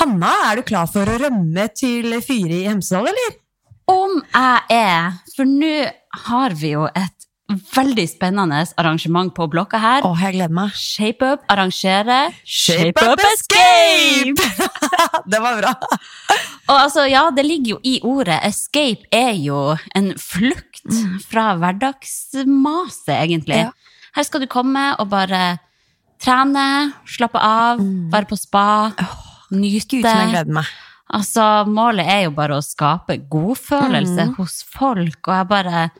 Hanna, er du klar for å rømme til Fyri i Hemsedal, eller? Om jeg er, for nå har vi jo et veldig spennende arrangement på blokka her. Å, jeg gleder meg. Shape Up arrangerer Shape Up Escape! det var bra. Og altså, ja, det ligger jo i ordet. Escape er jo en flukt fra hverdagsmaset, egentlig. Ja. Her skal du komme og bare trene, slappe av, være på spa, Gud, som jeg nyte. gleder meg. Altså, målet er jo bare å skape godfølelse Mm. hos folk, og jeg bare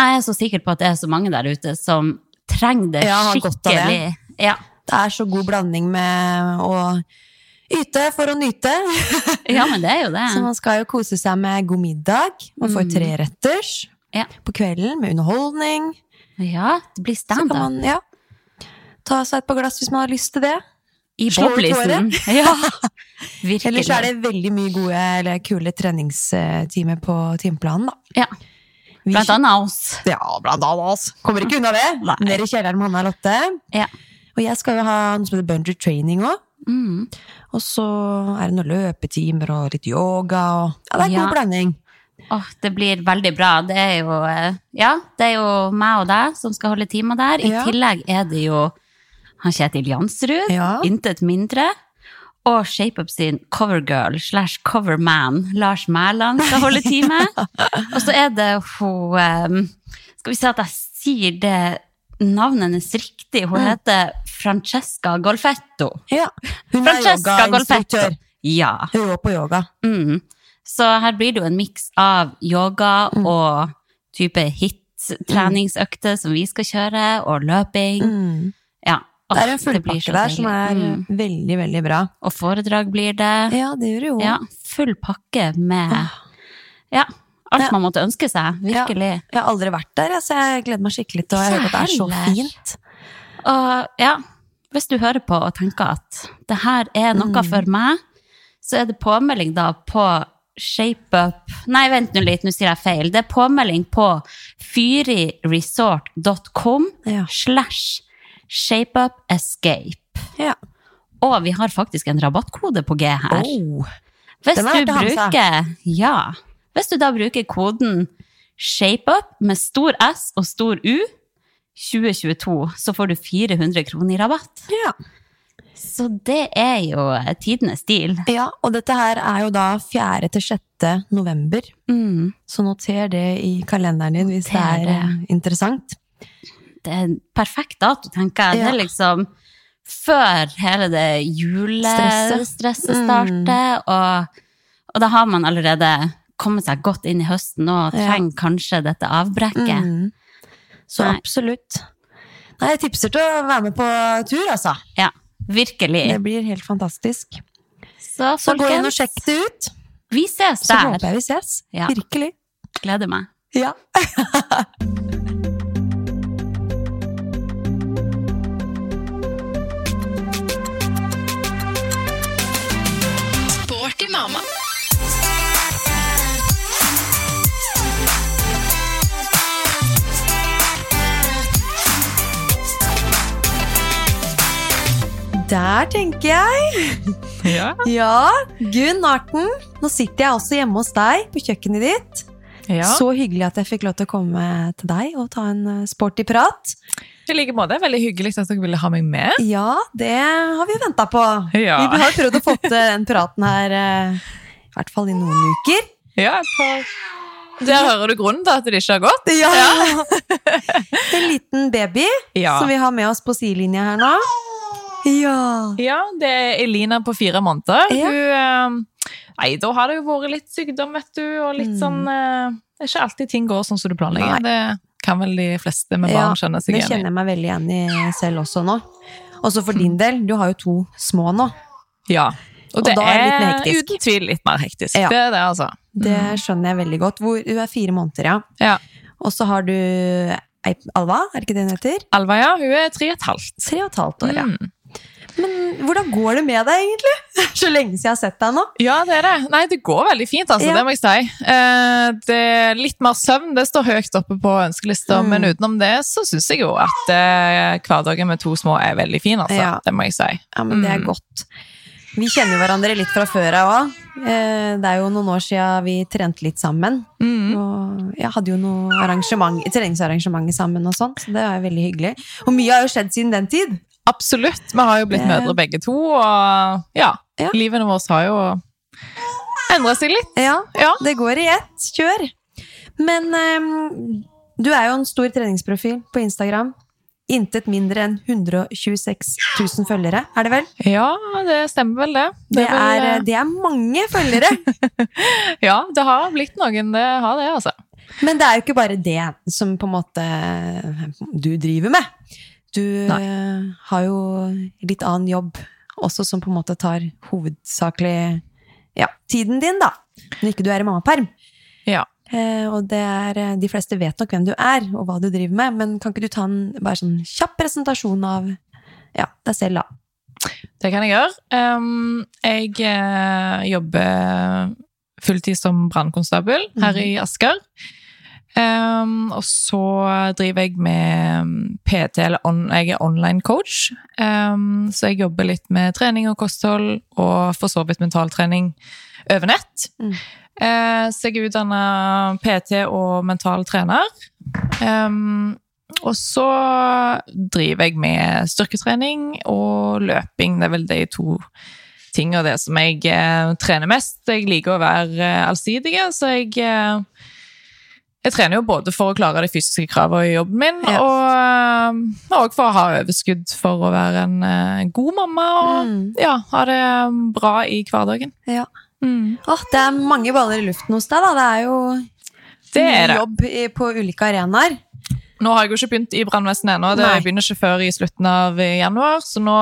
Jeg er så sikker på at det er så mange der ute som trenger det Ja, har det. skikkelig. Ja, Det er så god blanding med å yte for å nyte. ja, men det er jo det. Så man skal jo kose seg med god middag. Man får treretters Ja. på kvelden med underholdning. Ja, det blir Så kan standup man ja, ta seg et par glass hvis man har lyst til det. I boblisen. Ja, virkelig. Ellers er det veldig mye gode eller kule treningstimer på timeplanen, da. ja. Blant annet oss. Ja, blant annet oss. Kommer ikke unna det. Nei. Ned i kjelleren med Hanna og Lotte. Ja. Og jeg skal jo ha noe som heter bungee training òg. Mm. Og så er det noen løpetimer og litt yoga og Ja, det er Ja. god blanding. Åh, det blir veldig bra. Det er jo eh, Ja, det er jo meg og deg som skal holde timer der. I Ja. tillegg er det jo han Kjetil Jansrud, Ja. intet mindre. Og ShapeUp sin covergirl slash coverman, Lars Mæland, skal holde time. og så er det hun eh, Skal vi si at jeg sier det navnet hennes riktig? Hun heter Francesca Golfetto. Ja. Hun er yogainstruktør. Ja. Hun går på yoga. Mm. Så her blir det jo en miks av yoga Mm. og type hit-treningsøkter som vi skal kjøre, og løping. Mm. Ja. Det er en fullpakke der som er. Mm. veldig, veldig bra. Og foredrag blir det. Ja, det gjør det jo. Ja, full pakke med Ja, alt Ja. man måtte ønske seg. Virkelig. Jeg har aldri vært der, så jeg gleder meg skikkelig til å Ikke høre at det er så fint. Og ja, hvis du hører på og tenker at det her er noe Mm. for meg, så er det påmelding da på ShapeUp Nei, vent nå litt, nå sier jeg feil. Det er påmelding på fyriresort.com Ja. up escape. Ja. Og vi har faktisk en rabattkode på G her. Oh. Hvis du bruker Ja. Hvis du da bruker koden ShapeUp med stor S og stor U 2022, så får du 400 kroner i rabatt. Ja. Så det er jo tidenes deal. ja, og dette her er jo da 4. til 6. november, Mm. så noter det i kalenderen din hvis det er det. er interessant. Det er en perfekt dato, tenker jeg. Det er liksom før hele det julestresset Stresset. Mm. og, og da har man allerede kommet seg godt inn i høsten og Ja. trenger kanskje dette avbrekket. Mm. Så Nei. absolutt. Nei, jeg tipser til å være med på tur, altså. Ja, virkelig. Det blir helt fantastisk. Så Så gå inn og sjekk det ut, vi ses så håper der. jeg vi ses. Ja. Virkelig. Gleder meg. Ja. Mamma. Der tenker jeg. Ja. Ja, Gunn Arten. Nå sitter jeg også hjemme hos deg på kjøkkenet ditt. Ja. Så hyggelig at jeg fikk lov til å komme til deg og ta en eh, sporty prat. I like måte. Veldig hyggelig at dere ville ha meg med. Ja, det har vi venta på. Ja. Vi har prøvd å få til den praten her eh, i hvert fall i noen uker. Ja, på. Der hører du grunnen til at det ikke har gått. Ja. en liten baby Ja. som vi har med oss på sidelinja her nå. Ja. Ja, det er Elina på fire måneder. Ja. Hun, eh, nei, da har det jo vært litt sykdom, vet du, og litt Mm. sånn eh, Det er ikke alltid ting går sånn som du planlegger. Nei. Det kan vel de fleste med barn kjenne seg Det igjen i. kjenner jeg meg veldig igjen i selv også nå. Også for din del. Du har jo to små nå. Ja. Og det er det er uten tvil litt mer hektisk. Ja. Det er det, altså. Det skjønner jeg veldig godt. Hvor, du er fire måneder, ja. Ja. Og så har du Alva, er det ikke det hun heter? Alva, ja, hun er tre og et halvt. Tre og et halvt år, ja. Mm. Men hvordan går det med deg, egentlig? Så lenge siden jeg har sett deg nå. Ja, det er det. Nei, det går veldig fint, altså. Ja. Det må jeg si. Eh, det litt mer søvn, det står høyt oppe på ønskelista, Mm. men utenom det så syns jeg jo at eh, hverdagen med to små er veldig fin, altså. Ja. Det må jeg si. Ja, men det er Mm. godt. Vi kjenner hverandre litt fra før av òg. Det er jo noen år siden vi trente litt sammen. Mm. Og jeg hadde jo noe treningsarrangement sammen, og sånt, så det var veldig hyggelig. Og mye har jo skjedd siden den tid. Absolutt. Vi har jo blitt mødre begge to, og ja, Ja. livene våre har jo endra seg litt. Ja, Ja. det går i ett. Kjør! Men um, du er jo en stor treningsprofil på Instagram. Intet mindre enn 126 000 følgere, er det vel? Ja, det stemmer vel det. Det vel, er, eh, det er mange følgere! Ja, det har blitt noen, det har det, altså. Men det er jo ikke bare det som på en måte du driver med. Du Nei. eh, har jo litt annen jobb også, som på en måte tar hovedsakelig ja, tiden din, da. Når ikke du er i mammaperm. Ja. Eh, og det er, eh, de fleste vet nok hvem du er, og hva du driver med, men kan ikke du ta en bare sånn kjapp presentasjon av ja, deg selv, da? Det kan jeg gjøre. Um, jeg uh, jobber fulltid som brannkonstabel her i Asker. Um, og så driver jeg med PT, eller on, jeg er online coach. Um, så jeg jobber litt med trening og kosthold, og for så vidt mentaltrening over nett. Mm. Uh, så jeg er utdanna PT og mental trener. Um, og så driver jeg med styrketrening og løping. Det er vel de to tingene det som jeg uh, trener mest. Jeg liker å være uh, allsidig, så jeg eh, jeg trener jo både for å klare de fysiske kravene i jobben min, Ja. og, òg for å ha overskudd for å være en eh, god mamma og Mm. ja, ha det bra i hverdagen. Ja. Mm. Oh, det er mange baller i luften hos deg, da. Det er jo Det er det. jobb i, på ulike arenaer. Nå har jeg jo ikke begynt i brannvesenet ennå. Det Nei. begynner ikke før i slutten av januar. Så nå,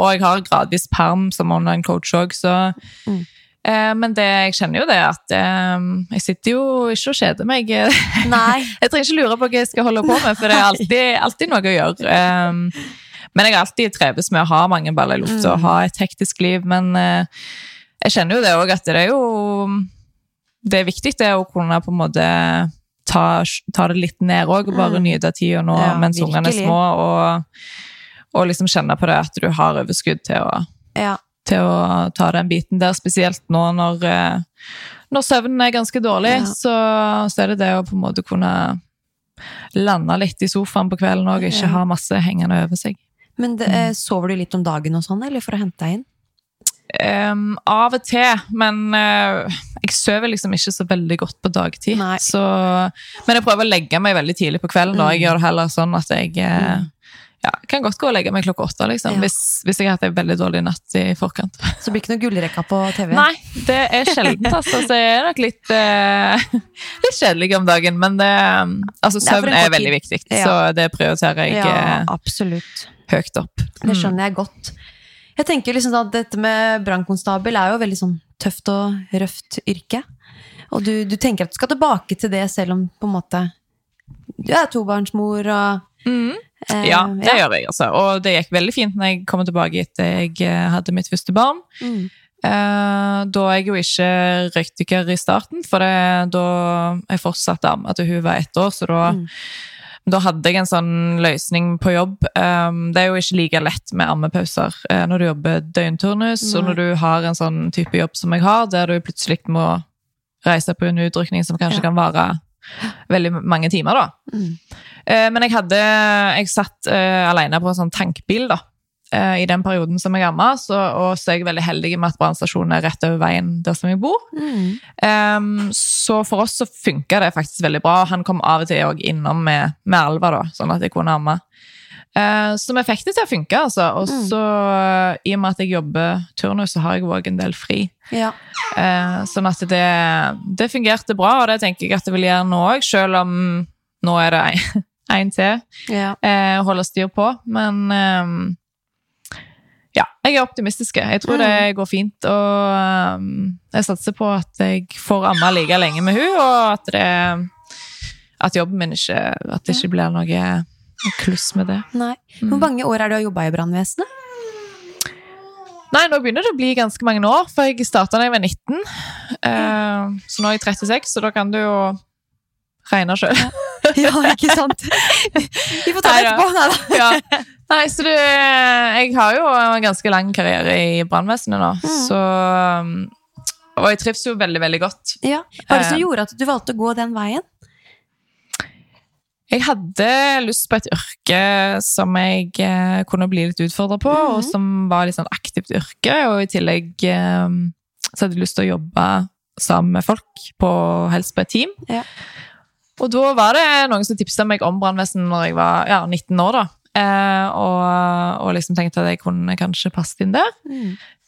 og jeg har gradvis perm som online coach òg, så Mm. Eh, Men det, jeg kjenner jo det at eh, jeg sitter jo ikke og kjeder meg. Nei. Jeg trenger ikke lure på hva jeg skal holde på med, for det er alltid, alltid noe å gjøre. Um, men jeg har alltid treves med å ha mange baller i lufta og ha et hektisk liv. Men eh, jeg kjenner jo det òg, at det er jo Det er viktig det å kunne på en måte ta, ta det litt ned òg, bare Mm. nyte tida nå Ja, mens ungene er små. Og, og liksom kjenne på det at du har overskudd til å, Ja. Til å ta den biten der, spesielt nå når, eh, når søvnen er ganske dårlig, Ja. så, så er det det å på en måte kunne lande litt i sofaen på kvelden og ikke ha masse hengende over seg. Men det, Mm. eh, sover du litt om dagen og sånn, eller for å hente deg inn? Um, av og til, men uh, jeg sover liksom ikke så veldig godt på dagtid. Så, men jeg prøver å legge meg veldig tidlig på kvelden, og jeg Mm. gjør det heller sånn at jeg Mm. Ja, kan godt gå og legge meg klokka åtte, liksom, Ja. hvis, hvis jeg har hatt en veldig dårlig natt i forkant. Så det blir ikke noe gullrekka på TV? Nei, det er sjeldent, altså. Så jeg er nok litt, eh, litt kjedelig om dagen. Men det, altså, Det er søvn er, veldig viktig, Ja. så det prioriterer jeg Ja, eh, absolutt. høyt opp. Det skjønner jeg godt. Jeg tenker liksom at dette med brannkonstabel er jo veldig sånn tøft og røft yrke. Og du, du tenker at du skal tilbake til det, selv om på en måte du er tobarnsmor og Mm. eh, Ja, det gjør jeg, altså. Og det gikk veldig fint når jeg kom tilbake etter jeg eh, hadde mitt første barn. Mm. Eh, da er jeg jo ikke røykdykker i starten, for det, da jeg fortsatte til hun var ett år, så da, Mm. da hadde jeg en sånn løsning på jobb. Det er jo ikke like lett med ammepauser eh, når du jobber døgnturnus, og når du har en sånn type jobb som jeg har, der du plutselig må reise på en utrykning som kanskje Ja. kan vare veldig mange timer, da. Mm. Eh, Men jeg hadde Jeg satt eh, alene på en sånn tankbil da eh, i den perioden som jeg amma, så, og så er jeg veldig heldig med at brannstasjonen er rett over veien der som jeg bor. Mm. Så for oss så funka det faktisk veldig bra. Han kom av og til også innom med, med Alva, da, sånn at jeg kunne amme. Eh, så vi fikk det til å funke, altså. Og Mm. så, i og med at jeg jobber turnus, så har jeg òg en del fri. Ja. Eh, sånn at det, det fungerte bra, og det tenker jeg at det vil gjøre nå òg, selv om nå er det én til ja. eh, holde styr på. Men eh, ja, jeg er optimistisk. Jeg tror det går fint. Og um, jeg satser på at jeg får amme like lenge med hun, og at, det, at jobben min ikke At det ikke blir noe kluss med det. Nei. Hvor mange år er det du har jobba i brannvesenet? Nei, nå begynner det å bli ganske mange år, for jeg starta da jeg var 19. Uh, så nå er jeg 36, så da kan du jo regne sjøl. Ja, ikke sant? Vi får ta det etterpå. Nei da. ja. Nei, så det, jeg har jo en ganske lang karriere i brannvesenet nå, så um, Og jeg trives jo veldig, veldig godt. Ja. Hva er det som Eh. gjorde at du valgte å gå den veien? Jeg hadde lyst på et yrke som jeg eh, kunne bli litt utfordra på, og Mhm. som var litt sånn aktivt yrke. Og i tillegg eh, så hadde jeg lyst til å jobbe sammen med folk, på, helst på et team. Ja. Og da var det noen som tipsa meg om brannvesen når jeg var ja, 19 år. da. Eh, og, og liksom tenkte at jeg kunne kanskje passet inn der.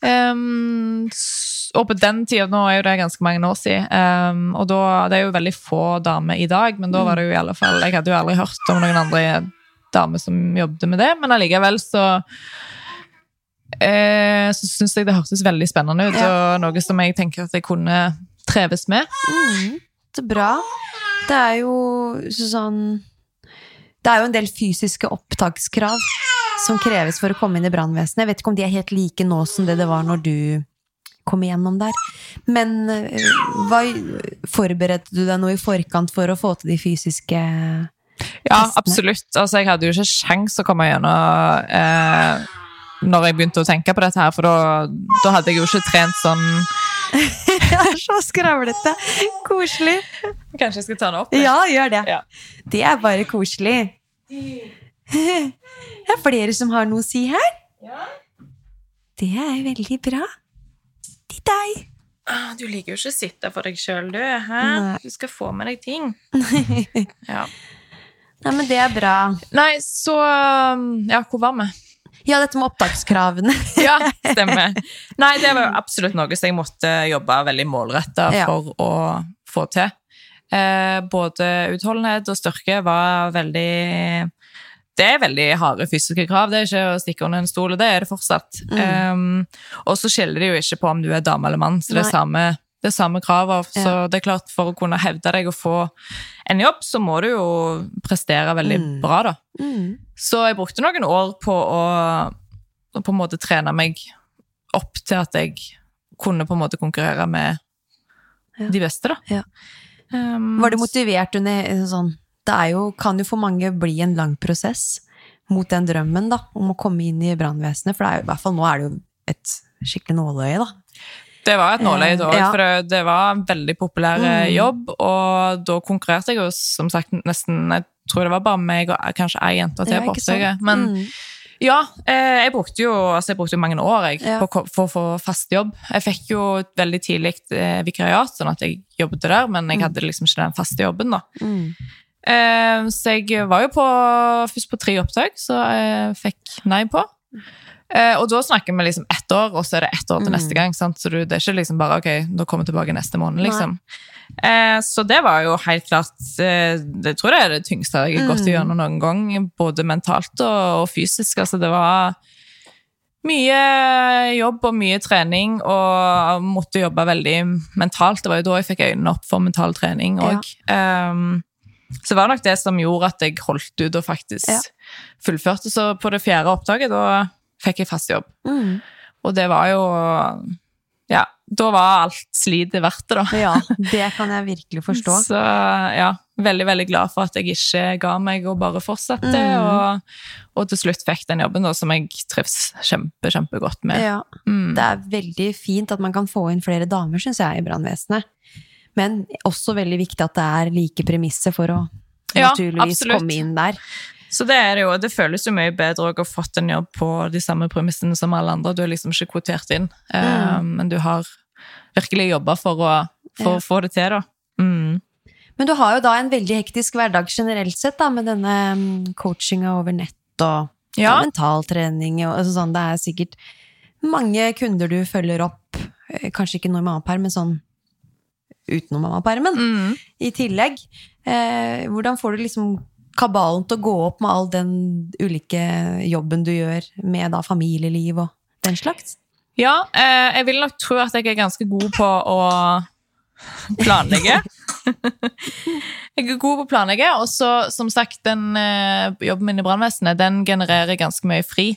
Um, s- og på den tida, nå er jo det ganske mange år siden, um, og da, det er jo veldig få damer i dag, men da var det jo i alle fall Jeg hadde jo aldri hørt om noen andre damer som jobbet med det, men allikevel så eh, Så syns jeg det hørtes veldig spennende ut, Ja. og noe som jeg tenker at jeg kunne treves med. Mm, så bra. Det er jo sånn Det er jo en del fysiske opptakskrav som kreves for å komme inn i brannvesenet. Jeg vet ikke om de er helt like nå som det det var når du kom igjennom der. Men eh, hva forberedte du deg nå i forkant for å få til de fysiske Ja, absolutt. Altså, jeg hadde jo ikke sjans å komme gjennom eh, når jeg begynte å tenke på dette her, for da, da hadde jeg jo ikke trent sånn Jeg er så skravlete! Koselig. Kanskje jeg skal ta den opp? Ja, gjør det. Ja. Det er bare koselig. Det er flere som har noe å si her. Det er veldig bra. Til deg. Ah, Du liker jo ikke å sitte for deg sjøl, du. Hæ? Nei. Du skal få med deg ting. Ja. Nei, men det er bra. Nei, så um, Ja, hvor var vi? Ja, dette med opptakskravene. Ja, stemmer. Nei, det var jo absolutt noe som jeg måtte jobbe veldig målretta Ja. for å få til. Eh, både utholdenhet og styrke var veldig Det er veldig harde fysiske krav. Det er ikke å stikke under en stol, og det er det fortsatt. Um, og så skiller det jo ikke på om du er dame eller mann, så det er Nei. samme, det er samme krav. Så det er klart, for å kunne hevde deg og få en jobb, så må du jo prestere veldig Mm. bra, da. Mm. Så jeg brukte noen år på å på en måte trene meg opp til at jeg kunne på en måte konkurrere med Ja. de beste, da. Ja. Um, Var du motivert under sånn Det er jo, kan jo for mange bli en lang prosess mot den drømmen da, om å komme inn i brannvesenet. For det er jo, i hvert fall nå er det jo et skikkelig nåløye, da. Det var et nåløye da, Eh, ja. for det, var en veldig populær eh, Mm. jobb, og da konkurrerte jeg jo som sagt nesten Jeg tror det var bare meg og kanskje ei jente til på opptaket. Men Mm. ja, eh, jeg brukte jo altså jeg brukte jo mange år jeg, Ja. på, for å få fast jobb. Jeg fikk jo et veldig tidlig vikariat, sånn at jeg jobbet der, men jeg hadde liksom ikke den faste jobben. da. Mm. Eh, så jeg var jo på, først på tre opptak, så jeg fikk nei på. Eh, og da snakker vi liksom ett år, og så er det ett år til Mm. neste gang. Sant? Så det er ikke liksom bare ok, da kommer jeg tilbake neste måned, liksom. Eh, så det var jo helt klart eh, Det tror jeg er det tyngste jeg har gått gjennom noen gang, både mentalt og, fysisk. Altså, det var mye jobb og mye trening, og måtte jobbe veldig mentalt. Det var jo da jeg fikk øynene opp for mental trening Ja. òg. Um, så det var nok det som gjorde at jeg holdt ut og faktisk Ja. fullførte. Så på det fjerde opptaket, da fikk jeg fast jobb. Mm. Og det var jo Ja, da var alt slitet verdt det, da. Ja, det kan jeg virkelig forstå. Så ja, veldig, veldig glad for at jeg ikke ga meg og bare fortsatte. Mm. Og, og til slutt fikk den jobben da, som jeg trives kjempe, kjempegodt med. Ja, Mm. det er veldig fint at man kan få inn flere damer, syns jeg, i brannvesenet. Men også veldig viktig at det er like premisser for å Ja, naturligvis absolutt. komme inn der. Så det er det jo. Det føles jo mye bedre å ha fått en jobb på de samme premissene som alle andre. Du er liksom ikke kvotert inn, eh, men du har virkelig jobba for, å, for Ja. å få det til, da. Mm. Men du har jo da en veldig hektisk hverdag generelt sett, da, med denne mm, coachinga over nett og Ja. mentaltrening og altså sånn. Det er sikkert mange kunder du følger opp, eh, kanskje ikke noe med annet her, men sånn utenom mammapermen Mm. i tillegg. Eh, hvordan får du liksom kabalen til å gå opp med all den ulike jobben du gjør med da familieliv og den slags? Ja, eh, jeg vil nok tro at jeg er ganske god på å planlegge. jeg er god på å planlegge, og så, som sagt, den eh, jobben min i brannvesenet, den genererer ganske mye fri.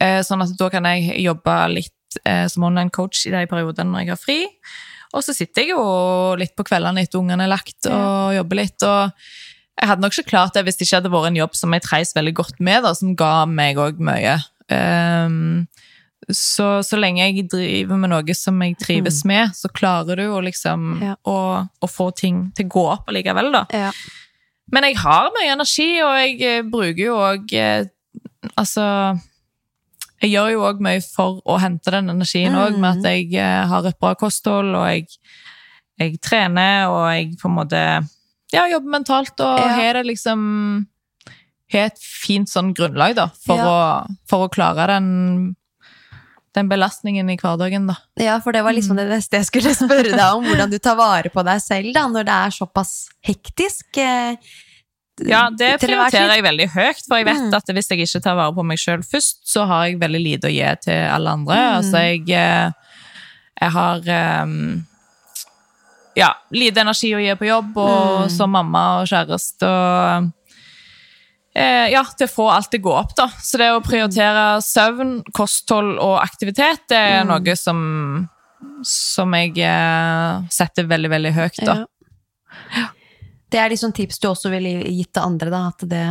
Eh, sånn at da kan jeg jobbe litt eh, som online coach i de periodene når jeg har fri. Og så sitter jeg jo litt på kveldene etter ungene er lagt, og jobber litt. og jeg hadde nok ikke klart det hvis det ikke hadde vært en jobb som jeg treis veldig godt med, da, som ga meg òg mye. Um, så, så lenge jeg driver med noe som jeg trives med, så klarer du liksom Ja. å, å få ting til å gå opp allikevel, da. Ja. Men jeg har mye energi, og jeg eh, bruker jo òg eh, Altså Jeg gjør jo òg mye for å hente den energien òg, med at jeg eh, har et bra kosthold, og jeg, jeg trener, og jeg på en måte ja, jobber mentalt og Ja. har det liksom Har et fint sånn grunnlag, da, for, Ja. å, for å klare den den belastningen i hverdagen, da. Ja, for det var liksom det neste jeg skulle spørre deg om. Hvordan du tar vare på deg selv da, når det er såpass hektisk. eh, Ja, det prioriterer jeg veldig høyt, for jeg vet Mm. at hvis jeg ikke tar vare på meg sjøl først, så har jeg veldig lite å gi til alle andre. Mm. Altså, jeg, eh, jeg har ehm, ja, lite energi å gi på jobb, og Mm. som mamma og kjæreste og eh, Ja, til å få alt til å gå opp, da. Så det å prioritere søvn, kosthold og aktivitet, det er Mm. noe som som jeg eh, setter veldig, veldig høyt, da. Ja. Det er liksom tips du også ville gitt til andre, da? At det,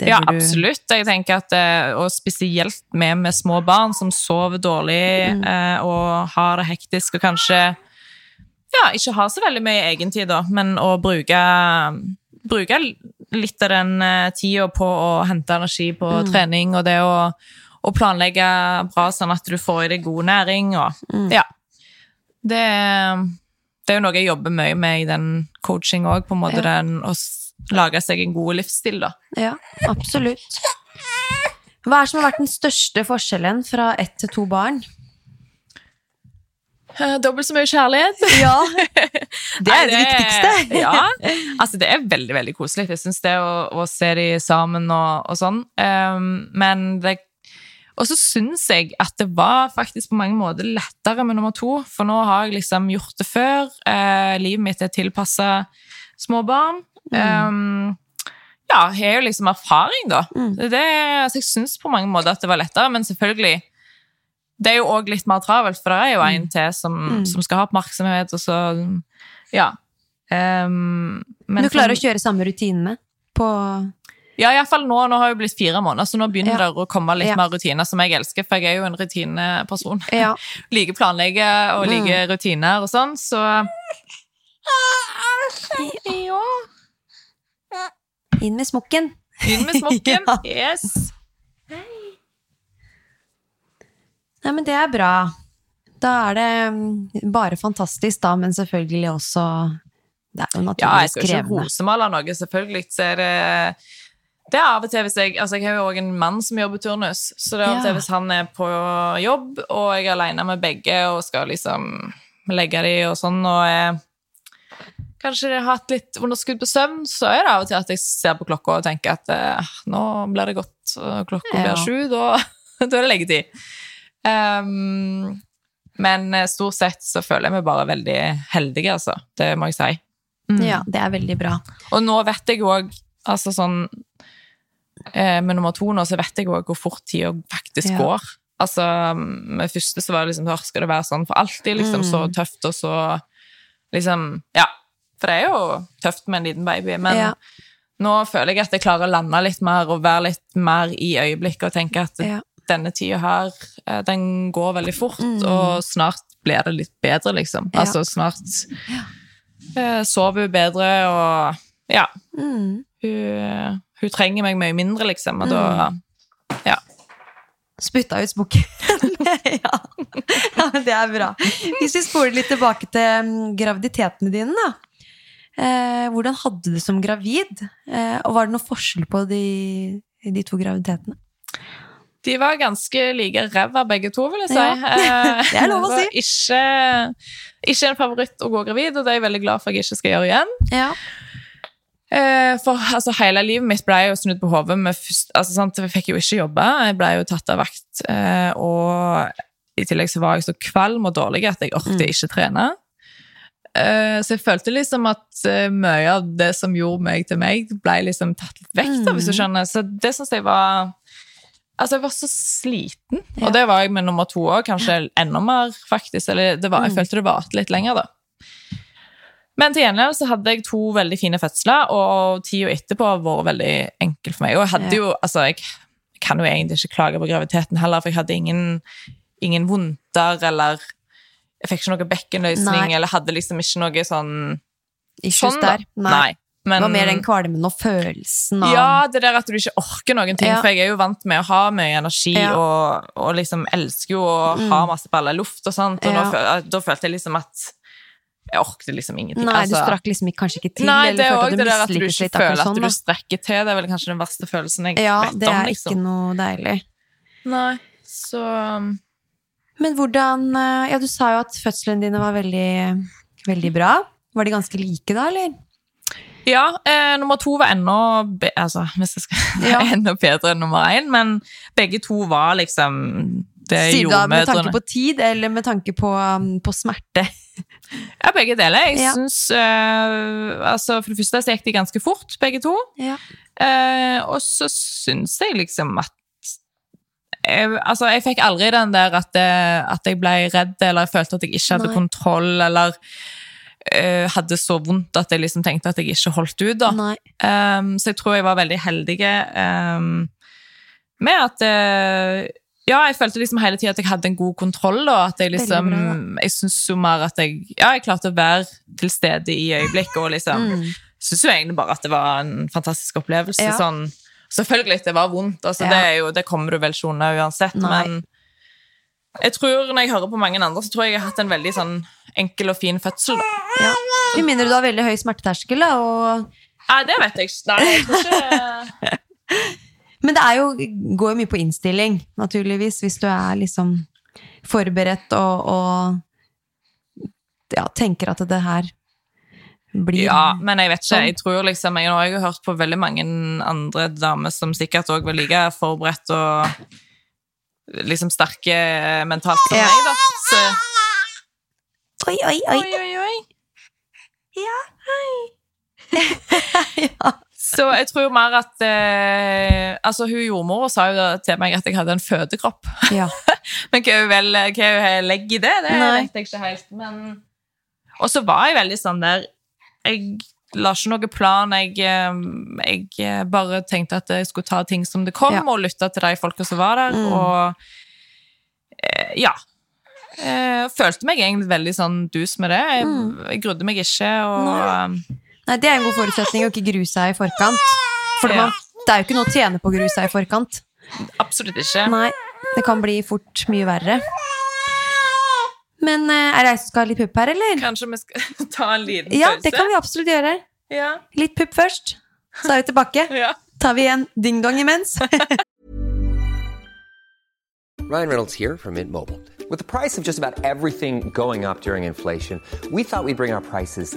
det Ja, du- absolutt. Jeg tenker at, eh, Og spesielt med, med små barn som sover dårlig Mm. eh, og har det hektisk og kanskje ja, ikke har så veldig mye egentid, da, men å bruke, bruke litt av den eh, tida på å hente energi på Mm. trening og det å, å planlegge bra sånn at du får i deg god næring og Mm. Ja. Det, det er jo noe jeg jobber mye med i den coaching òg, på en måte Ja. den å lage seg en god livsstil, da. Ja, absolutt. Hva er det som har vært den største forskjellen fra ett til to barn? Eh, Dobbelt så mye kjærlighet. Ja, det er det viktigste. ja. Altså, det er veldig veldig koselig. Jeg syns det å, å se de sammen og, og sånn. Um, men det Og så syns jeg at det var faktisk på mange måter lettere med nummer to, for nå har jeg liksom gjort det før. Eh, livet mitt er tilpassa små barn. Um, ja, jeg har jo liksom erfaring, da. Mm. Det, altså, jeg syns på mange måter at det var lettere, men selvfølgelig det er jo òg litt mer travelt, for det er jo en til som, Mm. som skal ha oppmerksomhet, og så Ja. Um, men du klarer for- å kjøre samme rutinene på Ja, iallfall nå. Nå har jeg blitt fire måneder, så nå begynner Ja. det å komme litt Ja. mer rutiner, som jeg elsker, for jeg er jo en rutineperson. Ja. Liker planlegge og Mm. liker rutiner og sånn, så Ja. Inn med smokken. Inn med smokken. Yes. Nei, men det er bra. Da er det mm, bare fantastisk, da, men selvfølgelig også Det er jo Ja, jeg naturligvis skal ikke krevende. rosemale noe, selvfølgelig. Så er det det er av og til hvis jeg Altså, jeg har jo òg en mann som jobber turnus, så det er av og til hvis han er på jobb, og jeg er alene med begge og skal liksom legge de og sånn, og jeg kanskje jeg har hatt litt underskudd på søvn, så er det av og til at jeg ser på klokka og tenker at eh, nå blir det godt, klokka blir sju, da, da er det leggetid. Um, men eh, stort sett så føler jeg meg bare veldig heldige, altså. Det må jeg si. Mm. Ja, det er veldig bra. Og nå vet jeg òg, altså sånn eh, Med nummer to nå, så vet jeg òg hvor fort tida faktisk Ja. går. Altså, med første så var det liksom «Hør, Skal det være sånn for alltid? Liksom Mm. så tøft, og så liksom Ja. For det er jo tøft med en liten baby, men Ja. nå føler jeg at jeg klarer å lande litt mer og være litt mer i øyeblikket og tenke at Ja. denne tida her, eh, den går veldig fort, Mm. og snart blir det litt bedre, liksom. Ja. Altså snart eh, sover hun bedre, og ja, Mm. hun, hun trenger meg mye mindre, liksom, og da Ja. Spytta ut smokken. ja. ja, det er bra. Hvis vi spoler litt tilbake til mm, graviditetene dine, da. Eh, hvordan hadde du det som gravid? Eh, og var det noe forskjell på de, de to graviditetene? De var ganske like ræva begge to, vil jeg si. Ja. Eh, Det er lov å var Ikke, ikke en favoritt å gå gravid, og det er jeg veldig glad for at jeg ikke skal gjøre igjen. Ja. Eh, for altså, hele livet mitt ble jo snudd på hodet. Altså. Jeg fikk jo ikke jobbe. Jeg ble jo tatt av vakt. Eh, og i tillegg så var jeg så kvalm og dårlig at jeg orket ikke trene. Eh, så jeg følte liksom at mye av det som gjorde meg til meg, ble liksom tatt litt vekk. da, hvis du skjønner. Så det syns jeg var Altså, jeg var så sliten. Og det var jeg med nummer to òg, kanskje enda mer, faktisk. Eller det var, jeg følte det varte litt lenger, da. Men til gjengjeld så hadde jeg to veldig fine fødsler, og tida etterpå har vært veldig enkel for meg. Og jeg hadde jo, altså, jeg kan jo egentlig ikke klage på graviditeten heller, for jeg hadde ingen, ingen vondter, eller jeg fikk ikke noe bekkenløsning, eller hadde liksom ikke noe sånn Issues sånn, der. Nei. Men, det var mer den kvalmen og følelsen av ja, det der at du ikke orker noen ting. Ja. For jeg er jo vant med å ha mye energi Ja. Mm. og, og liksom elsker jo å ha masse baller i luft og sånt. Og Ja. nå, da følte jeg liksom at jeg orket liksom ingenting. Nei, du Altså, strakk liksom kanskje ikke til, Nei, det er òg det der at du ikke føler at sånn. du strekker til. Det er vel kanskje den verste følelsen jeg Ja, vet det om. er liksom. ikke noe deilig. Nei, så um, Men hvordan eh, Ja, du sa jo at fødslene dine var veldig, veldig bra. Var de ganske like da, eller? Ja, eh, nummer to var enda, be altså, skal, Ja. enda bedre enn nummer én, men begge to var liksom det Sier du da med tanke på tid, eller med tanke på, um, på smerte? Ja, begge deler. Jeg Ja. syns uh, altså, For det første så gikk de ganske fort, begge to. Ja. Uh, og så syns jeg liksom at jeg, altså, jeg fikk aldri den der at, det, at jeg ble redd, eller jeg følte at jeg ikke hadde Nei. kontroll, eller uh, hadde så vondt at jeg liksom tenkte at jeg ikke holdt ut. da. Um, så jeg tror jeg var veldig heldig um, med at eh, Ja, jeg følte liksom hele tida at jeg hadde en god kontroll, og at jeg liksom Jeg syns jo mer at jeg Ja, jeg klarte å være til stede i øyeblikket, og liksom Mm. Syns jo egentlig bare at det var en fantastisk opplevelse. Ja. Sånn Selvfølgelig, det var vondt, altså, Ja. det, jo, det kommer du vel ikke unna uansett, Nei. men jeg tror, når jeg hører på mange andre, så tror jeg jeg har hatt en veldig sånn enkel og fin fødsel. da. Ja. Med mindre du har veldig høy smerteterskel, da, og Nei, det vet jeg ikke. Nei, jeg tror ikke Men det er jo, går jo mye på innstilling, naturligvis, hvis du er liksom forberedt og, og ja, tenker at det her blir Ja, men jeg vet ikke. Sånn. Jeg tror liksom, jeg har jo hørt på veldig mange andre damer som sikkert også var like forberedt og liksom sterke mentalt som Ja. meg, da. Så, Oi, oi, oi! oi, oi, oi. Ja. Så jeg tror mer at eh, Altså, hun jordmora sa jo til meg at jeg hadde en fødekropp. Ja. Men hva hun vel hva hun legger i det, det Nei. vet jeg ikke helt. Men Og så var jeg veldig sånn der Jeg la ikke noen plan. Jeg, eh, jeg bare tenkte at jeg skulle ta ting som det kom, Ja. og lytte til de folka som var der. Mm. Og eh, ja. Jeg følte meg egentlig veldig sånn dus med det. Jeg, Mm. jeg grudde meg ikke. Og Nei. Nei, det er en god forutsetning å ikke grue seg i forkant. For Ja. man, det er jo ikke noe å tjene på å grue seg i forkant. absolutt ikke. Nei, det kan bli fort mye verre. Men eh, er det jeg som skal ha litt pupp her, eller? Kanskje vi skal ta en liten Ja, det kan vi absolutt gjøre. Ja. Litt pupp først, så er vi tilbake. ja. Tar vi en ding-dong imens. Ryan Reynolds here from Mint Mobile. With the price of just about everything going up during inflation, we thought we'd bring our prices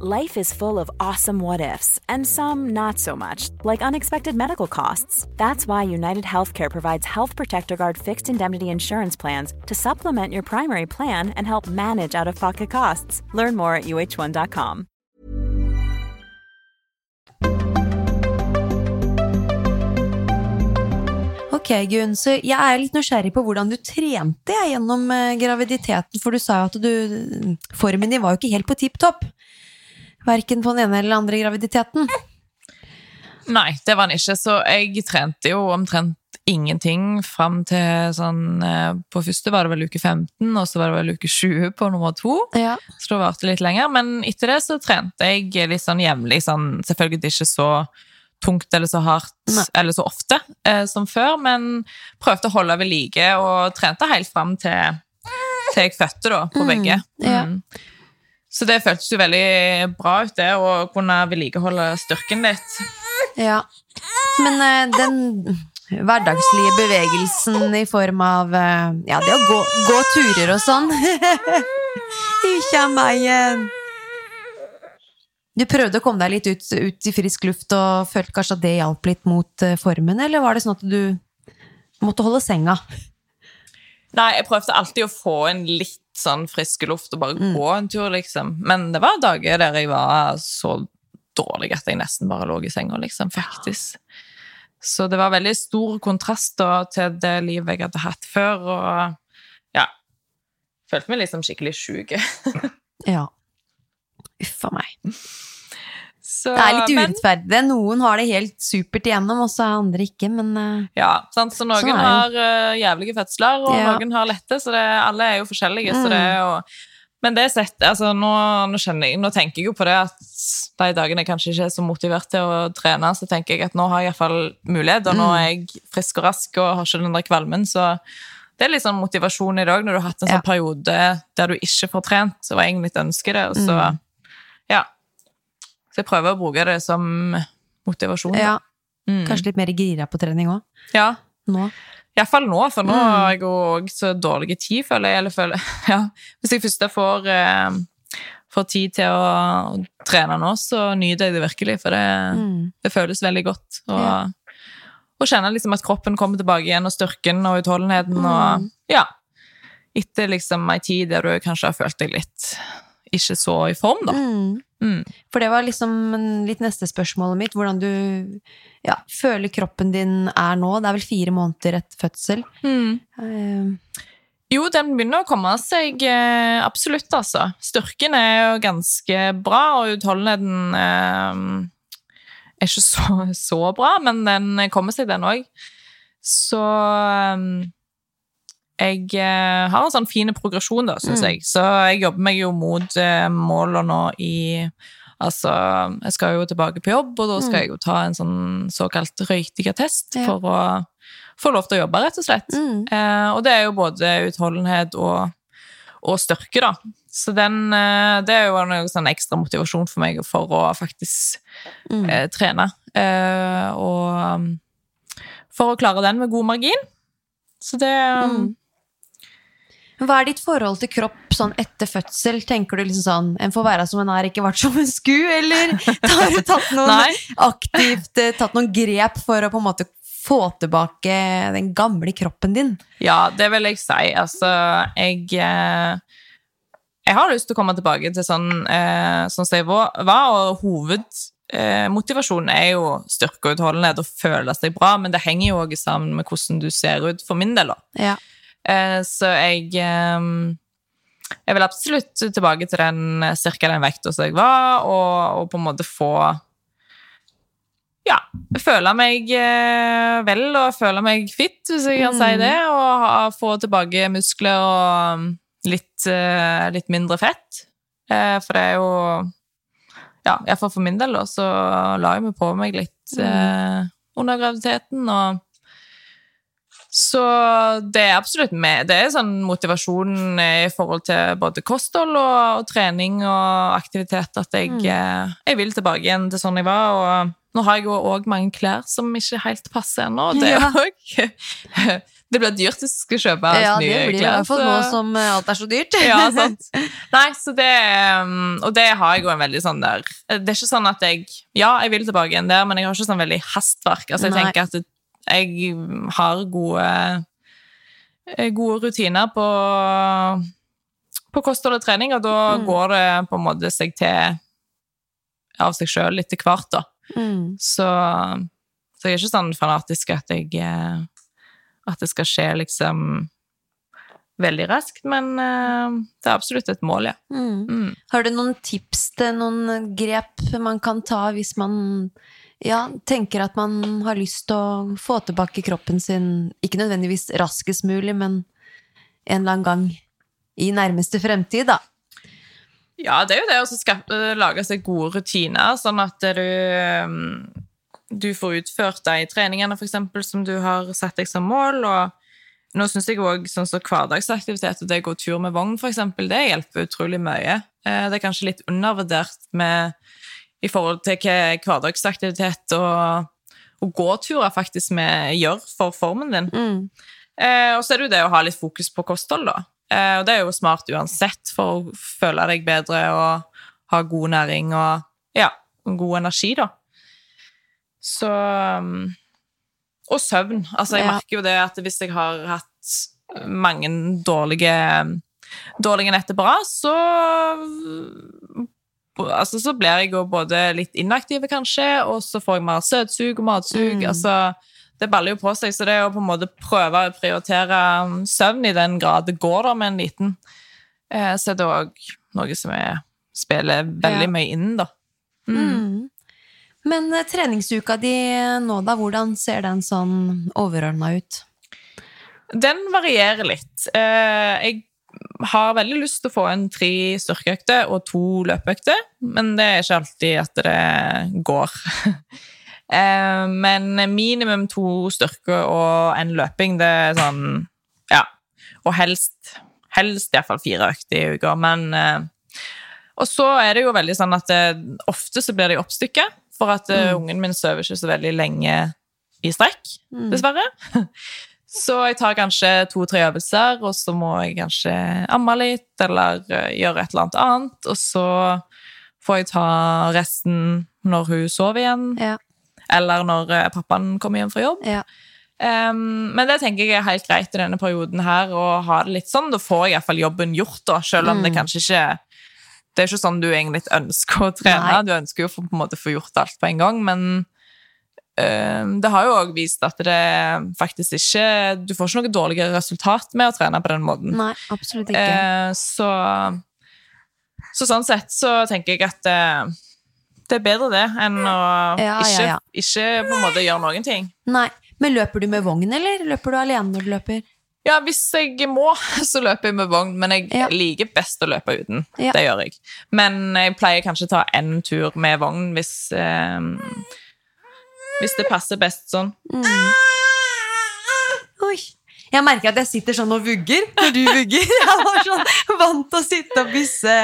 Life is full of awesome what ifs, and some not so much, like unexpected medical costs. That's why United Healthcare provides Health Protector Guard fixed indemnity insurance plans to supplement your primary plan and help manage out of pocket costs. Learn more at uh1.com. Ok, Gunn, så jeg er litt nysgjerrig på hvordan du trente jeg, gjennom eh, graviditeten, for du sa jo at du, formen din var jo ikke helt på tipp topp. Verken på den ene eller den andre graviditeten. Nei, det var han ikke. Så jeg trente jo omtrent ingenting fram til sånn eh, På første var det vel uke 15, og så var det vel uke 20 på nummer to. Ja. Så det varte litt lenger. Men etter det så trente jeg litt sånn jevnlig. Sånn, selvfølgelig ikke så tungt eller så hardt Nei. eller så ofte eh, som før, men prøvde å holde ved like og trente helt fram til, til jeg fødte, da, på begge. ja. Mm. Så det føltes jo veldig bra ut, det, å kunne vedlikeholde styrken litt. Ja. Men eh, den hverdagslige bevegelsen i form av eh, Ja, det å gå, gå turer og sånn. Ikke av meg igjen. Du prøvde å komme deg litt ut, ut i frisk luft og følte kanskje at det hjalp litt mot eh, formen, eller var det sånn at du måtte holde senga? Nei, jeg prøvde alltid å få en litt sånn frisk luft og bare gå en tur, liksom. Men det var dager der jeg var så dårlig at jeg nesten bare lå i senga, liksom, faktisk. Så det var veldig stor kontrast da, til det livet jeg hadde hatt før, og ja Følte meg liksom skikkelig sjuk. Ja. Uff a meg. Så, Det er litt urettferdig. Noen har det helt supert igjennom, og så er andre ikke, men eh, Ja, sant? så noen Sånn har uh, jævlige fødsler, og Ja. noen har lette, så det, alle er jo forskjellige. Så Mm. det er jo, men det sett, altså, nå, nå, jeg, nå tenker jeg jo på det at de dagene jeg kanskje ikke er så motivert til å trene, så tenker jeg at nå har jeg iallfall mulighet, og nå Mm. er jeg frisk og rask og har ikke den der kvalmen, så det er litt sånn motivasjon i dag når du har hatt en Ja. sånn periode der du ikke får trent, og egentlig ønsker det, og så Mm. ja. Så jeg prøver å bruke det som motivasjon. da. ja, Mm. kanskje litt mer gira på trening òg. Ja, Nå. Iallfall nå, for nå Mm. har jeg òg så dårlig tid, føler jeg. Eller føler, ja. Hvis jeg først får, eh, får tid til å trene nå, så nyter jeg det virkelig, for det, Mm. det føles veldig godt. Og, Ja. og kjenne liksom at kroppen kommer tilbake igjen, og styrken og utholdenheten. Og, Mm. ja. Etter liksom ei tid der du kanskje har følt deg litt ikke så i form, da. Mm. Mm. For det var liksom litt neste spørsmålet mitt. Hvordan du ja, føler kroppen din er nå. Det er vel fire måneder etter fødsel. Mm. Uh, Jo, den begynner å komme seg eh, absolutt, altså. Styrken er jo ganske bra, og utholdenheten eh, er ikke så, så bra, men den kommer seg, den òg. Så eh, jeg eh, har en sånn fin progresjon, da, syns Mm. jeg. Så jeg jobber meg jo mot eh, målene nå i Altså, jeg skal jo tilbake på jobb, og da skal Mm. jeg jo ta en sånn såkalt røykdigertest Ja. for å få lov til å jobbe, rett og slett. mm. Eh, og det er jo både utholdenhet og, og styrke, da. Så den, eh, det er jo en sånn ekstra motivasjon for meg for å faktisk Mm. eh, trene. Eh, og um, for å klare den med god margin. Så det um, Mm. Hva er ditt forhold til kropp sånn etter fødsel? Tenker du liksom sånn En får være som en er, ikke vært som en sku? Eller har du tatt noen aktivt eh, tatt noen grep for å på en måte få tilbake den gamle kroppen din? Ja, det vil jeg si. Altså, jeg eh, Jeg har lyst til å komme tilbake til sånn, eh, sånn som jeg var, og hovedmotivasjonen er jo styrke og utholdenhet og føle seg bra, men det henger jo også sammen med hvordan du ser ut, for min del. Ja. Eh, så jeg eh, Jeg vil absolutt tilbake til den cirka den vekta som jeg var, og, og på en måte få Ja, føle meg eh, vel og føle meg fit, hvis jeg kan si det. Og ha, få tilbake muskler og um, litt, eh, litt mindre fett. Eh, for det er jo Ja, iallfall for min del, da, så la jeg meg på meg litt eh, under graviditeten. og så det er absolutt med. Det er sånn motivasjon i forhold til både kosthold og, og trening og aktivitet at jeg, mm. jeg vil tilbake igjen til sånn jeg var. Og nå har jeg jo òg mange klær som ikke helt passer ennå. Det, Ja. også- det blir dyrt hvis du skal kjøpe Ja, nye nye Ja, det i klær. hvert fall nå som eh, alt er så dyrt. ja, sant. Nei, så det um, Og det har jeg jo en veldig sånn der Det er ikke sånn at jeg Ja, jeg vil tilbake igjen der, men jeg har ikke sånn veldig hastverk. Altså, jeg Nei. tenker at det, jeg har gode eh, Gode rutiner på På kosthold og trening, og da Mm. går det på en måte seg til av seg sjøl etter hvert, da. Mm. Så, så jeg er ikke sånn fanatisk at jeg eh, At det skal skje liksom veldig raskt, men eh, det er absolutt et mål, ja. Mm. Mm. Har du noen tips til noen grep man kan ta hvis man ja, tenker at man har lyst til å få tilbake kroppen sin, ikke nødvendigvis raskest mulig, men en eller annen gang i nærmeste fremtid, da? Ja, det er jo det å skape, eh, lage seg gode rutiner, sånn at du mm, du får utført de treningene for eksempel, som du har satt deg som mål. og nå synes jeg også, sånn som Hverdagsaktivitet og det å gå tur med vogn, for eksempel, det hjelper utrolig mye. Eh, Det er kanskje litt undervurdert med, i forhold til hva hverdagsaktivitet og, og gåturer faktisk vi gjør for formen din. Mm. Eh, og så er det jo det å ha litt fokus på kosthold, da. Eh, og det er jo smart uansett for å føle deg bedre og ha god næring og ja, god energi, da. Så um, Og søvn. Altså, jeg Ja. merker jo det at hvis jeg har hatt mange dårlige dårlige netter på rad, så altså, så blir jeg jo både litt inaktiv, kanskje, og så får jeg mer søtsug og matsug. Altså, det baller jo på seg, så det er å på en måte prøve å prioritere søvn i den grad det går da med en liten, eh, så er det òg noe som jeg spiller veldig Ja. mye inn, da. Mm. Men eh, treningsuka di nå, da, hvordan ser den sånn overordna ut? Den varierer litt. Eh, jeg har veldig lyst til å få en tre styrkeøkter og to løpeøkter, men det er ikke alltid at det går. Eh, men minimum to styrke og en løping, det er sånn Ja. Og helst helst iallfall fire økter i uka, men eh, Og så er det jo veldig sånn at det, ofte så blir de oppstykka, for at mm. ungen min sover ikke så veldig lenge i strekk, dessverre. Så jeg tar kanskje to-tre øvelser, og så må jeg kanskje amme litt, eller eh, gjøre et eller annet annet, og så får jeg ta resten når hun sover igjen, Ja. eller når eh, pappaen kommer hjem fra jobb. Ja. Um, men det tenker jeg er helt greit i denne perioden her, å ha det litt sånn. Da får jeg iallfall jobben gjort, da, selv om det kanskje ikke Det er ikke sånn du egentlig ønsker å trene. Nei. Du ønsker jo å få- på en måte få gjort alt på en gang, men det har jo òg vist at det faktisk ikke Du får ikke noe dårligere resultat med å trene på den måten. Nei, absolutt ikke. Eh, så, så sånn sett så tenker jeg at eh, det er bedre det enn å Ja, ja, ikke, ja. ikke på en måte gjøre noen ting. Nei. Men løper du med vogn, eller løper du alene når du løper? Ja, hvis jeg må, så løper jeg med vogn, men jeg Ja. liker best å løpe uten. Ja. Det gjør jeg. Men jeg pleier kanskje å ta en tur med vogn hvis eh, Hvis det passer best sånn. Oi. Jeg merker at jeg sitter sånn og vugger når du vugger. Jeg var sånn vant til å sitte og bysse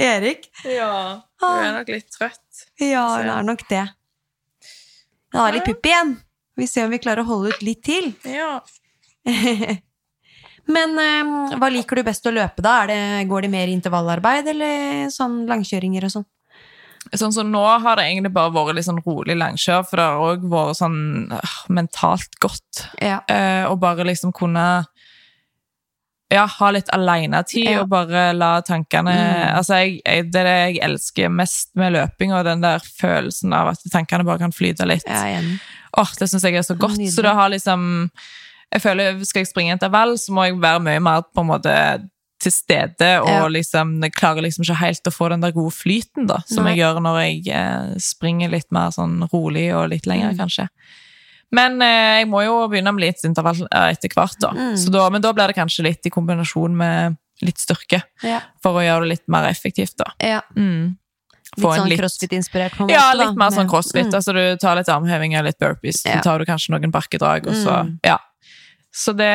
Erik. Ja, du er nok litt trøtt. Ja, hun er nok det. Jeg har litt pupp igjen. Vi ser om vi klarer å holde ut litt til. Ja. Men eh, hva liker du best å løpe, da? Er det, går det mer intervallarbeid eller sånn langkjøringer og sånn? Sånn som nå har det egentlig bare vært litt sånn rolig langkjør, for det har òg vært sånn øh, mentalt godt. Ja. Eh, og bare liksom kunne ja, ha litt alenetid Ja. og bare la tankene Altså, jeg, jeg, det er det jeg elsker mest med løping, og den der følelsen av at tankene bare kan flyte litt. Ja. Åh, det syns jeg er så godt. Nydelig. Så det har liksom Jeg føler Skal jeg springe intervall, så må jeg være mye mer på en måte til stede, og Ja. liksom jeg klarer liksom ikke helt å få den der gode flyten da, som Nei. jeg gjør når jeg eh, springer litt mer sånn rolig og litt lenger, Mm. kanskje. Men eh, jeg må jo begynne med litt intervall eh, etter hvert, da. Mm. Så da. Men da blir det kanskje litt i kombinasjon med litt styrke, Ja. for å gjøre det litt mer effektivt, da. ja. Mm. Litt sånn litt- crossfit-inspirert, på en måte. Ja, litt mer sånn crossfit. Mm. Altså, du tar litt armhevinger, litt burpees, Ja. så tar du kanskje noen bakkedrag, og så Mm. Ja. Så det,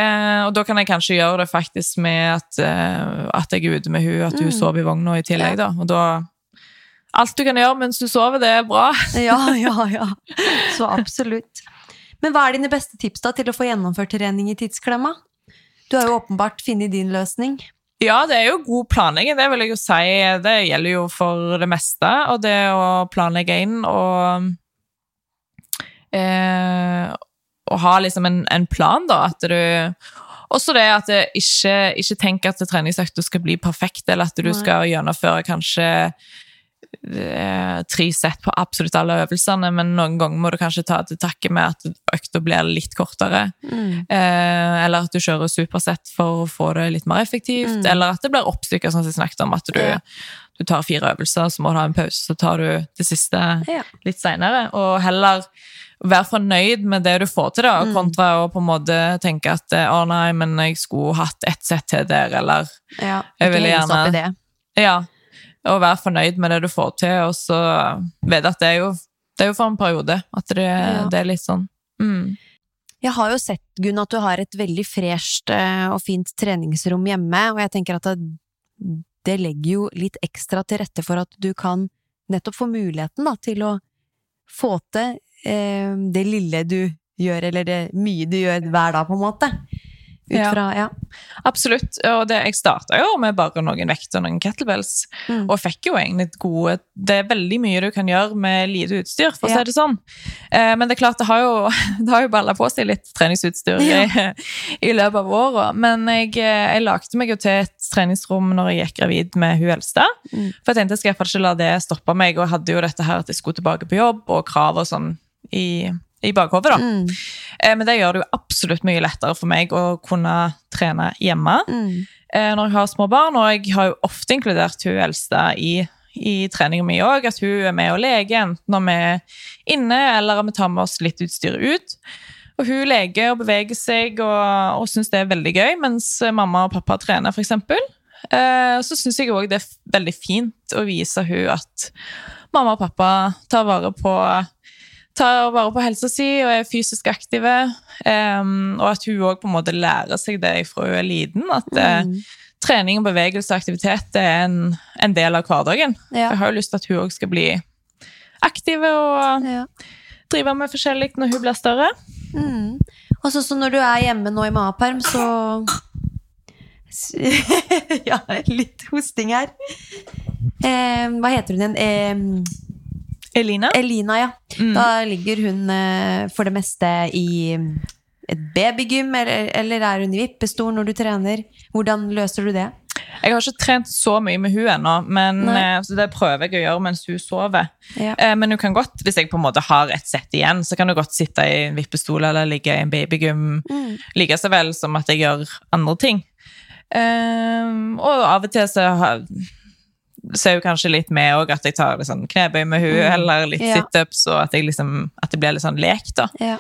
og da kan jeg kanskje gjøre det faktisk med at, eh, at jeg er ute med hun, at hun sover i vogna i tillegg, da. Og da Alt du kan gjøre mens du sover, det er bra. Ja, ja, ja. Så absolutt. Men hva er dine beste tips da til å få gjennomført trening i tidsklemma? Du har jo åpenbart funnet din løsning. Ja, det er jo god planlegging, det vil jeg jo si. Det gjelder jo for det meste. Og det å planlegge inn og eh, Å ha liksom en, en plan, da. At du Også det at du ikke, ikke tenk at treningsøkta skal bli perfekt, eller at du Nei. skal gjennomføre kanskje eh, tre sett på absolutt alle øvelsene, men noen ganger må du kanskje ta til takke med at økta blir litt kortere. Mm. Eh, eller at du kjører supersett for å få det litt mer effektivt. Mm. Eller at det blir oppstykket, sånn som jeg snakket om. At du, Ja. du tar fire øvelser, så må du ha en pause, så tar du det siste Ja. litt seinere. Og heller være fornøyd med det du får til, da, Mm. kontra å på en måte tenke at eh, å nei, men jeg skulle hatt ett sett til der, eller Ja, Jeg ville gjerne-. Ja. Og være fornøyd med det du får til, og så vet jeg at det er jo det er jo for en periode at det, Ja. det er litt sånn mm. Jeg har jo sett, Gunn, at du har et veldig fresht eh, og fint treningsrom hjemme, og jeg tenker at det, det legger jo litt ekstra til rette for at du kan nettopp få muligheten da, til å få til eh, det lille du gjør, eller det mye du gjør hver dag, på en måte. Ja. fra, ja. Absolutt. Og det, jeg starta jo med bare noen vekt og noen kettlebells. Mm. Og fikk jo egentlig gode Det er veldig mye du kan gjøre med lite utstyr, for å Ja. si det sånn. Eh, men det er klart, det har jo, det har jo balla på seg litt treningsutstyr i, i løpet av året. Men jeg, eh, jeg lagde meg jo til et treningsrom når jeg gikk gravid med hun eldste. Mm. For jeg tenkte jeg skal iallfall ikke la det stoppe meg, og jeg hadde jo dette her at jeg skulle tilbake på jobb, og krav og sånn i, i bakhodet, da. Mm. Eh, Men det gjør det jo absolutt mye lettere for meg å kunne trene hjemme Mm. eh, når jeg har små barn. Og jeg har jo ofte inkludert hun eldste i, i treninga mi òg. At hun er med og leker, enten når vi er inne eller om vi tar med oss litt utstyr ut. Og hun leker og beveger seg og, og syns det er veldig gøy, mens mamma og pappa trener, f.eks. Eh, så syns jeg òg det er veldig fint å vise hun at mamma og pappa tar vare på tar vare på helsa si og er fysisk aktive. Um, og at hun òg på en måte lærer seg det fra hun er liten. At mm. uh, trening, bevegelse og aktivitet er en, en del av hverdagen. Ja. Jeg har jo lyst til at hun òg skal bli aktiv og Ja. drive med forskjellig når hun blir større. Mm. Og så, så når du er hjemme nå i maperm, så Ja, litt hosting her. Eh, hva heter hun igjen? Eh, Elina? Elina, ja. Mm. Da ligger hun eh, for det meste i et babygym, eller, eller er hun i vippestol når du trener? Hvordan løser du det? Jeg har ikke trent så mye med hun ennå, men Nei. eh, så det prøver jeg å gjøre mens hun sover. Ja. Eh, Men hun kan godt, hvis jeg på en måte har et sett igjen, så kan hun godt sitte i en vippestol eller ligge i en babygym Mm. like så vel som at jeg gjør andre ting. Ehm, og av og til så har- så er jo kanskje litt med òg, at jeg tar litt sånn knebøy med hun, eller litt Mm. Ja. situps, og at, liksom, at det blir litt sånn lek, da. Ja.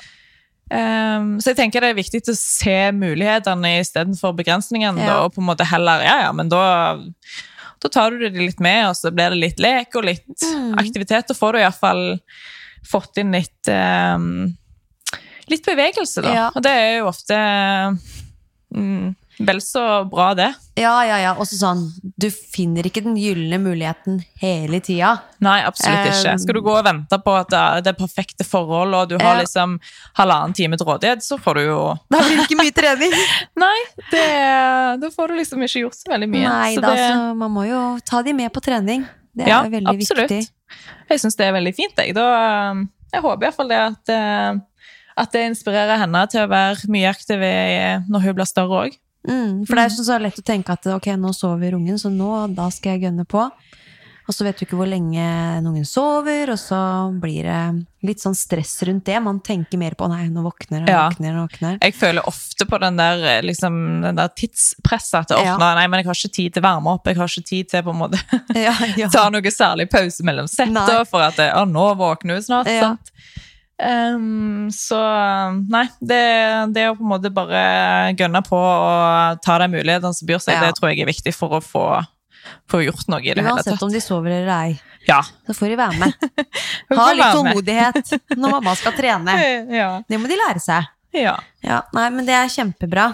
Um, så jeg tenker det er viktig å se mulighetene istedenfor begrensningene, Ja. og på en måte heller Ja, ja, men da da tar du det litt med, og så blir det litt lek og litt Mm. aktivitet. Og får du iallfall fått inn litt um, litt bevegelse, da. Ja. Og det er jo ofte mm, vel så bra, det. ja, ja, ja. Også sånn, du finner ikke den gylne muligheten hele tida. Nei, absolutt ikke. Um, Skal du gå og vente på at det er det perfekte forhold, og du har Ja. liksom halvannen time til rådighet, så får du jo Da blir det ikke mye trening. Nei, det, da får du liksom ikke gjort så veldig mye. Nei så da, det, så man må jo ta de med på trening. Det er Ja, veldig absolutt. viktig. Jeg syns det er veldig fint. Jeg, da, um, jeg håper iallfall det at, eh, at det inspirerer henne til å være mye aktiv når hun blir større òg. Mm, for det er jo så lett å tenke at ok, nå sover ungen, så nå, da skal jeg gønne på. Og så vet du ikke hvor lenge en ungen sover, og så blir det litt sånn stress rundt det. Man tenker mer på nei, nå våkner han, Ja. våkner han, våkner. Jeg føler ofte på den der, eh, liksom, den der tidspresset. At det åpner, ja. nei, men jeg har ikke tid til å varme opp. Jeg har ikke tid til på en måte Ja, ja. ta noe særlig pause mellom setta for at det, å, nå våkner hun snart. Sant? Um, så nei, det, det å på en måte bare gønne på og ta de mulighetene som byr seg, Ja. det tror jeg er viktig for å få, få gjort noe i det hele tatt. Uansett om de sover eller ei, Ja. så får de være med. Ha litt tålmodighet når mamma skal trene. Ja. Det må de lære seg. ja. Ja, nei, men det er kjempebra.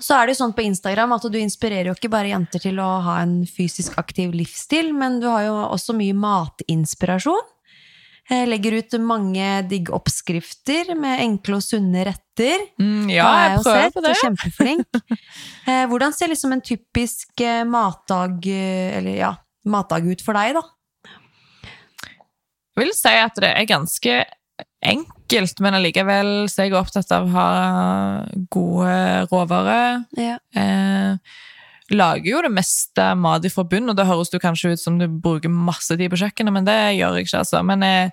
Så er det jo sånn på Instagram at du inspirerer jo ikke bare jenter til å ha en fysisk aktiv livsstil, men du har jo også mye matinspirasjon. Eh, Legger ut mange digg oppskrifter med enkle og sunne retter. Mm, ja, jeg, jeg prøver sett, på det. Og kjempeflink. Eh, Hvordan ser liksom en typisk eh, matdag, eller ja, matdag ut for deg, da? Jeg vil si at det er ganske enkelt, men allikevel så er jeg opptatt av å ha gode råvarer. Ja. Eh, lager jo det meste mat fra forbund, og det høres du kanskje ut som du bruker masse tid på kjøkkenet, men det gjør jeg ikke, altså. Men jeg,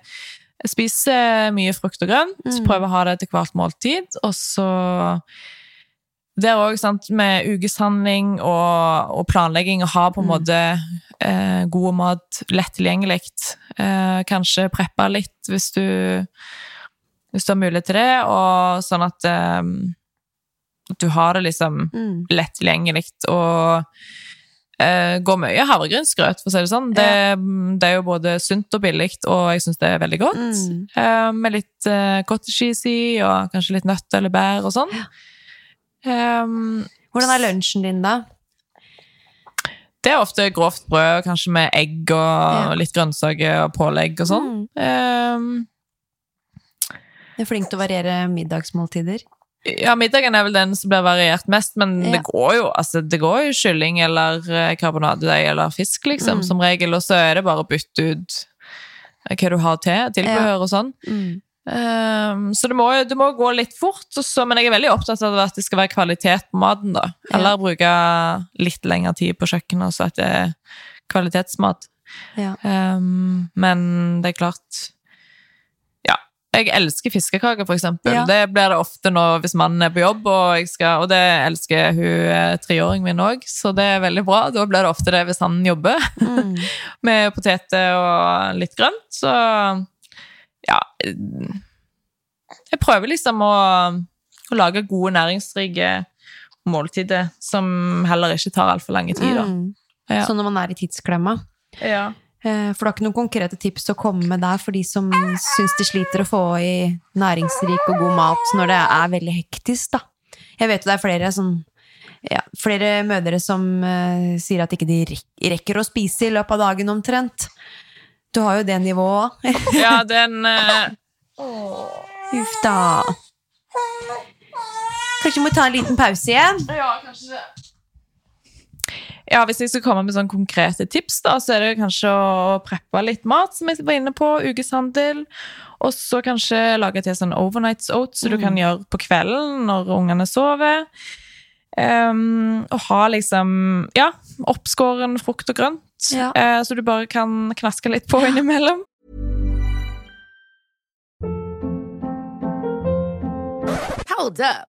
jeg spiser mye frukt og grønt, Mm. prøver å ha det til hvert måltid, og så det er òg sant med ukeshandling og, og planlegging å ha på en Mm. måte eh, god mat lett tilgjengelig. Eh, kanskje preppe litt hvis du, hvis du har mulighet til det, og sånn at eh, at du har det liksom Mm. lett tilgjengelig. Og uh, går mye havregrynsgrøt, for å si det sånn. Det, det er jo både sunt og billig, og jeg syns det er veldig godt. Mm. Uh, med litt uh, cottage cheese i, og kanskje litt nøtter eller bær og sånn. Um, Hvordan er lunsjen din, da? det er ofte grovt brød, kanskje med egg og Ja. litt grønnsaker og pålegg og sånn. Um, Du er flink til å variere middagsmåltider. Ja, middagen er vel den som blir variert mest, men Ja. det går jo altså, det går jo kylling eller eh, karbonadedeig eller fisk, liksom, som regel, og så er det bare å bytte ut eh, hva du har til, tilbehør og sånn. Mm. Um, så det må, det må gå litt fort, så, men jeg er veldig opptatt av at det skal være kvalitet på maten. da. Eller bruke litt lengre tid på kjøkkenet, så at det er kvalitetsmat. Ja. Um, men det er klart Ja, jeg elsker fiskekaker, eksempel. Ja. Det blir det ofte nå hvis mannen er på jobb, og, jeg skal, og det elsker hun treåringen min òg, så det er veldig bra. Da blir det ofte det hvis han jobber, Mm. med poteter og litt grønt. Så ja Jeg prøver liksom å, å lage gode, næringsrike måltider som heller ikke tar altfor lang tid. Da. Mm. Ja. Så når man er i tidsklemma. Ja. Eh, For du har ikke noen konkrete tips å komme med der for de som syns de sliter å få i næringsrik og god mat når det er veldig hektisk, da. Jeg vet jo det er flere som ja, flere mødre som uh, sier at ikke de ikke rekker å spise i løpet av dagen omtrent. Du har jo det nivået òg. ja, den uh... Uff da. Kanskje vi må ta en liten pause igjen? Ja, kanskje det. Ja, Hvis jeg skal komme med sånne konkrete tips, da, så er det kanskje å preppe litt mat, som jeg var inne på, ukeshandel. Og så kanskje lage til sånn overnights oats, som du kan gjøre på kvelden når ungene sover. Um, og ha liksom ja, oppskåren frukt og grønt, Ja. uh, så du bare kan knaske litt på innimellom. Hold up.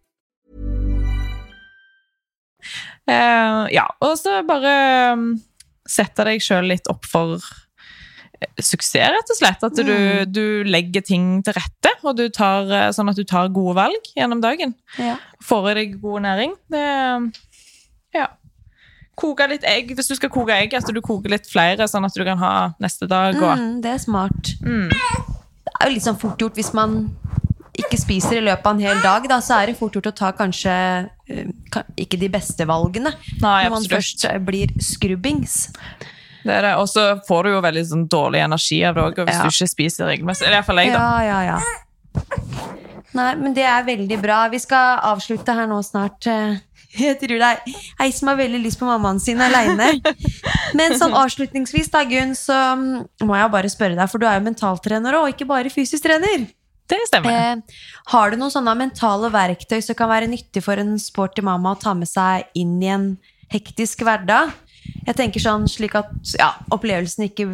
Eh, ja, og så bare um, sette deg sjøl litt opp for eh, suksess, rett og slett. At du, du legger ting til rette, og du tar, eh, sånn at du tar gode valg gjennom dagen. Ja. Får i deg god næring. Det, ja. Koke litt egg, hvis du skal koke egg, at du koker litt flere, sånn at du kan ha neste dag. Og, Mm, det er smart. Det er jo litt sånn fort gjort hvis man ikke spiser i løpet av en hel dag, da, så er det fort gjort å ta kanskje eh, ikke de beste valgene. Nei, når man først eh, blir skrubbings. det er det. Og så får du jo veldig sånn, dårlig energi av det òg, hvis Ja. du ikke spiser regelmessig. Eller iallfall jeg, da. Ja, ja, ja. Nei, men det er veldig bra. Vi skal avslutte her nå snart. Jeg tror det er ei som har veldig lyst på mammaen sin aleine. Men sånn avslutningsvis, da, Gunn, så må jeg bare spørre deg, for du er jo mentaltrener òg, ikke bare fysisk trener. Det stemmer. Eh, har du noen sånne mentale verktøy som kan være nyttig for en sporty mamma å ta med seg inn i en hektisk hverdag? Jeg tenker sånn slik at ja, opplevelsen ikke,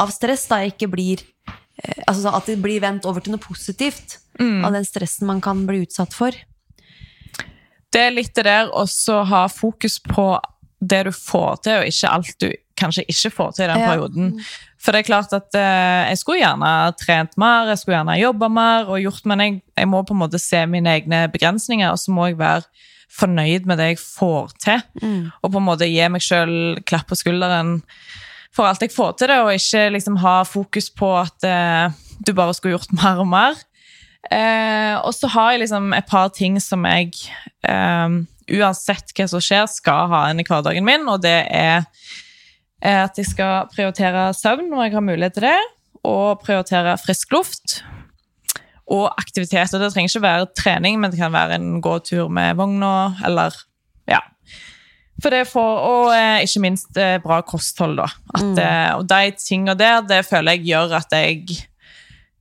av stress da ikke blir eh, Altså at det blir vendt over til noe positivt av den stressen man kan bli utsatt for. det er litt det der også ha fokus på det du får til, og ikke alt du kanskje ikke får til i den perioden. For det er klart at eh, jeg skulle gjerne trent mer, jeg skulle gjerne jobba mer, og gjort, men jeg, jeg må på en måte se mine egne begrensninger, og så må jeg være fornøyd med det jeg får til. Og på en måte gi meg sjøl klapp på skulderen for alt jeg får til det, og ikke liksom ha fokus på at eh, du bare skulle gjort mer og mer. Eh, og så har jeg liksom et par ting som jeg, eh, uansett hva som skjer, skal ha inn i hverdagen min, og det er at jeg skal prioritere søvn når jeg har mulighet til det, og prioritere frisk luft. Og aktivitet. Og det trenger ikke være trening, men det kan være en gåtur med vogna, eller ja. For det får, og eh, ikke minst eh, bra kosthold, da. At, eh, og de tingene der, det føler jeg gjør at jeg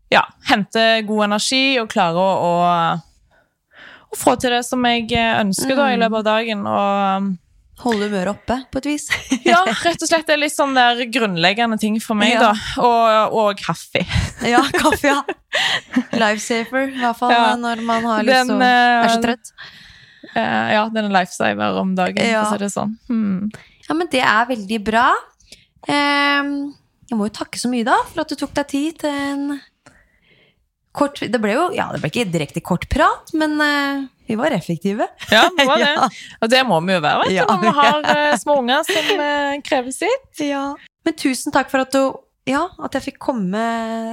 ja, henter god energi og klarer å, å, å få til det som jeg ønsker ønsker da, i løpet av dagen. Og Holde humøret oppe, på et vis. ja, rett og slett det er litt sånn der grunnleggende ting for meg, Ja. da. Og, og kaffe. ja, kaffe, ja. Lifesaver, i hvert fall Ja. når man har lyst til å er så eh, trøtt. Uh, ja, den er lifesaver om dagen, Ja. for å si det sånn. Hmm. Ja, men det er veldig bra. Um, jeg må jo takke så mye, da, for at du tok deg tid til en kort Det ble jo ja, det ble ikke direkte kort prat, men eh, vi var effektive. Ja, det var det. Ja. Og det må vi jo være, vet du, Ja. når vi har eh, små unger som eh, krever sitt. Men tusen takk for at du Ja, at jeg fikk komme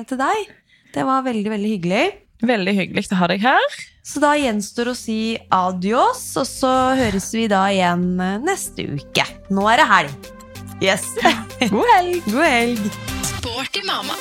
til deg. Det var veldig, veldig hyggelig. Veldig hyggelig å ha deg her. Så da gjenstår å si adios, og så høres vi da igjen eh, neste uke. Nå er det helg. Yes. God helg! God helg. Sporty mamma.